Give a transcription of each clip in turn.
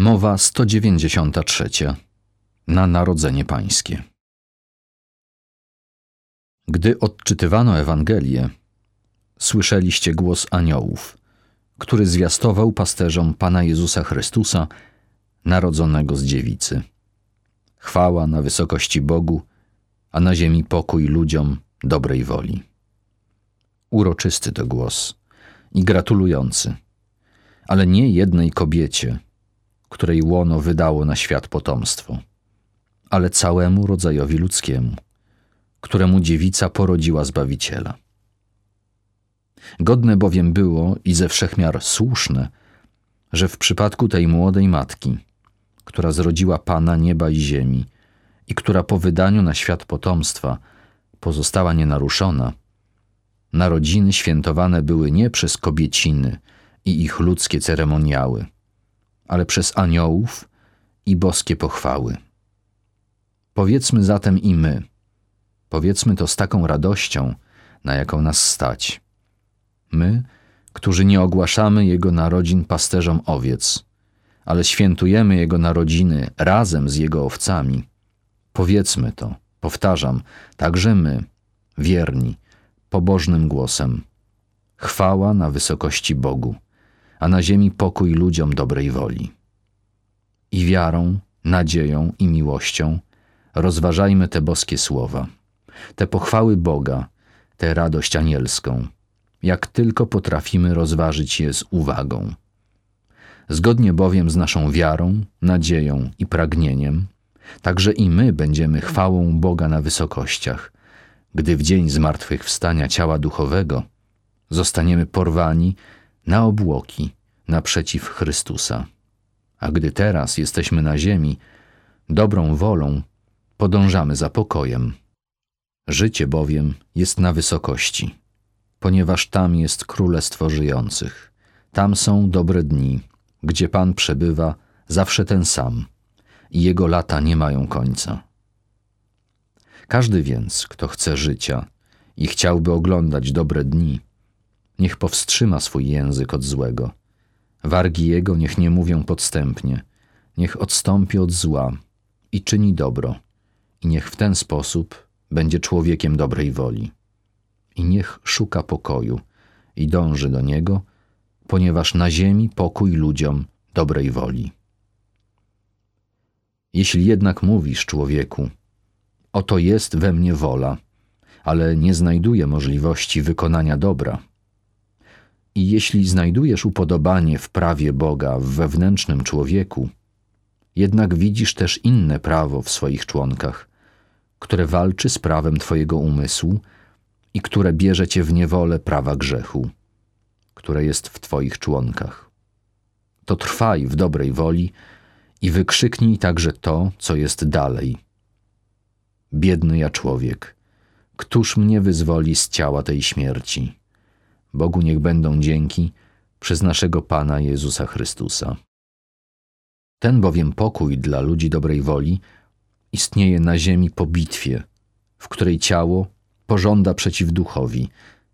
Mowa 193. Na Narodzenie Pańskie. Gdy odczytywano Ewangelię, słyszeliście głos aniołów, który zwiastował pasterzom Pana Jezusa Chrystusa, narodzonego z dziewicy. Chwała na wysokości Bogu, a na ziemi pokój ludziom dobrej woli. Uroczysty to głos i gratulujący, ale nie jednej kobiecie – której łono wydało na świat potomstwo, ale całemu rodzajowi ludzkiemu, któremu dziewica porodziła Zbawiciela. Godne bowiem było i ze wszechmiar słuszne, że w przypadku tej młodej matki, która zrodziła Pana nieba i ziemi i która po wydaniu na świat potomstwa pozostała nienaruszona, narodziny świętowane były nie przez kobieciny i ich ludzkie ceremoniały – ale przez aniołów i boskie pochwały. Powiedzmy zatem i my, powiedzmy to z taką radością, na jaką nas stać. My, którzy nie ogłaszamy Jego narodzin pasterzom owiec, ale świętujemy Jego narodziny razem z Jego owcami, powiedzmy to, powtarzam, także my, wierni, pobożnym głosem. Chwała na wysokości Bogu a na ziemi pokój ludziom dobrej woli. I wiarą, nadzieją i miłością rozważajmy te boskie słowa, te pochwały Boga, tę radość anielską, jak tylko potrafimy rozważyć je z uwagą. Zgodnie bowiem z naszą wiarą, nadzieją i pragnieniem, także i my będziemy chwałą Boga na wysokościach, gdy w dzień zmartwychwstania ciała duchowego zostaniemy porwani na obłoki naprzeciw Chrystusa. A gdy teraz jesteśmy na ziemi, dobrą wolą podążamy za pokojem. Życie bowiem jest na wysokości, ponieważ tam jest królestwo żyjących. Tam są dobre dni, gdzie Pan przebywa zawsze ten sam i jego lata nie mają końca. Każdy więc, kto chce życia i chciałby oglądać dobre dni, niech powstrzyma swój język od złego. Wargi jego niech nie mówią podstępnie, niech odstąpi od zła i czyni dobro, i niech w ten sposób będzie człowiekiem dobrej woli. I niech szuka pokoju i dąży do niego, ponieważ na ziemi pokój ludziom dobrej woli. Jeśli jednak mówisz człowieku, oto jest we mnie wola, ale nie znajduję możliwości wykonania dobra, i jeśli znajdujesz upodobanie w prawie Boga w wewnętrznym człowieku, jednak widzisz też inne prawo w swoich członkach, które walczy z prawem Twojego umysłu i które bierze Cię w niewolę prawa grzechu, które jest w Twoich członkach. To trwaj w dobrej woli i wykrzyknij także to, co jest dalej. Biedny ja człowiek, któż mnie wyzwoli z ciała tej śmierci? Bogu niech będą dzięki przez naszego Pana Jezusa Chrystusa. Ten bowiem pokój dla ludzi dobrej woli istnieje na ziemi po bitwie, w której ciało pożąda przeciw duchowi,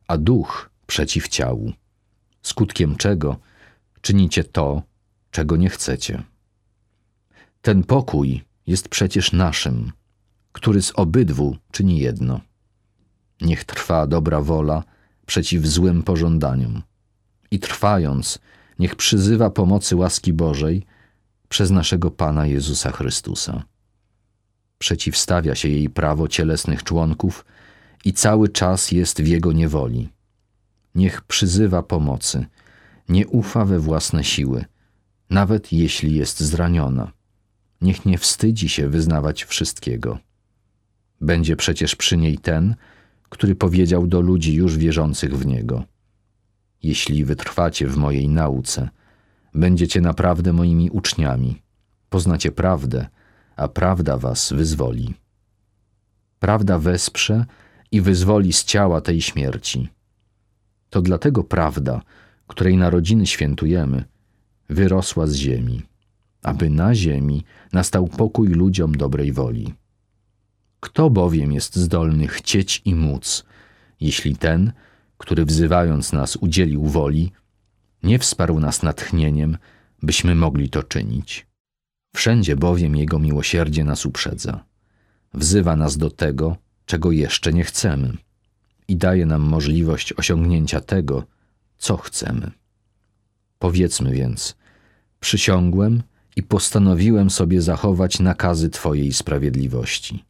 a duch przeciw ciału, skutkiem czego czynicie to, czego nie chcecie. Ten pokój jest przecież naszym, który z obydwu czyni jedno. Niech trwa dobra wola przeciw złym pożądaniom. I trwając, niech przyzywa pomocy łaski Bożej przez naszego Pana Jezusa Chrystusa. Przeciwstawia się jej prawo cielesnych członków i cały czas jest w jego niewoli. Niech przyzywa pomocy, nie ufa we własne siły, nawet jeśli jest zraniona. Niech nie wstydzi się wyznawać wszystkiego. Będzie przecież przy niej ten, który powiedział do ludzi już wierzących w Niego: Jeśli wytrwacie w mojej nauce, będziecie naprawdę moimi uczniami, poznacie prawdę, a prawda was wyzwoli. Prawda wesprze i wyzwoli z ciała tej śmierci. To dlatego prawda, której narodziny świętujemy, wyrosła z ziemi, aby na ziemi nastał pokój ludziom dobrej woli. Kto bowiem jest zdolny chcieć i móc, jeśli ten, który wzywając nas udzielił woli, nie wsparł nas natchnieniem, byśmy mogli to czynić? Wszędzie bowiem Jego miłosierdzie nas uprzedza. Wzywa nas do tego, czego jeszcze nie chcemy i daje nam możliwość osiągnięcia tego, co chcemy. Powiedzmy więc: Przysiągłem i postanowiłem sobie zachować nakazy Twojej sprawiedliwości.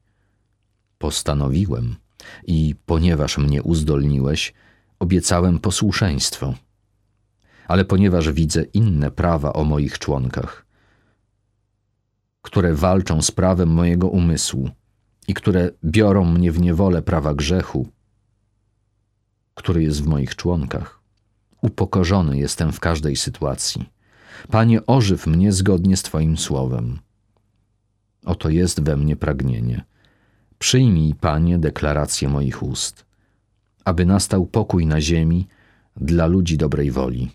Postanowiłem i ponieważ mnie uzdolniłeś, obiecałem posłuszeństwo. Ale ponieważ widzę inne prawa o moich członkach, które walczą z prawem mojego umysłu i które biorą mnie w niewolę prawa grzechu, który jest w moich członkach, upokorzony jestem w każdej sytuacji. Panie, ożyw mnie zgodnie z Twoim słowem. Oto jest we mnie pragnienie. Przyjmij, Panie, deklarację moich ust, aby nastał pokój na ziemi dla ludzi dobrej woli.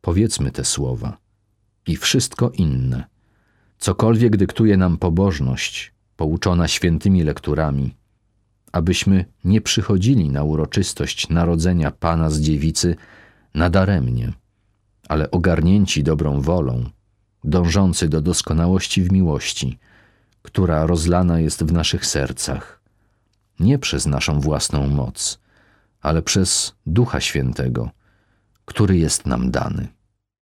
Powiedzmy te słowa i wszystko inne, cokolwiek dyktuje nam pobożność, pouczona świętymi lekturami, abyśmy nie przychodzili na uroczystość narodzenia Pana z dziewicy nadaremnie, ale ogarnięci dobrą wolą, dążący do doskonałości w miłości, która rozlana jest w naszych sercach, nie przez naszą własną moc, ale przez Ducha Świętego, który jest nam dany.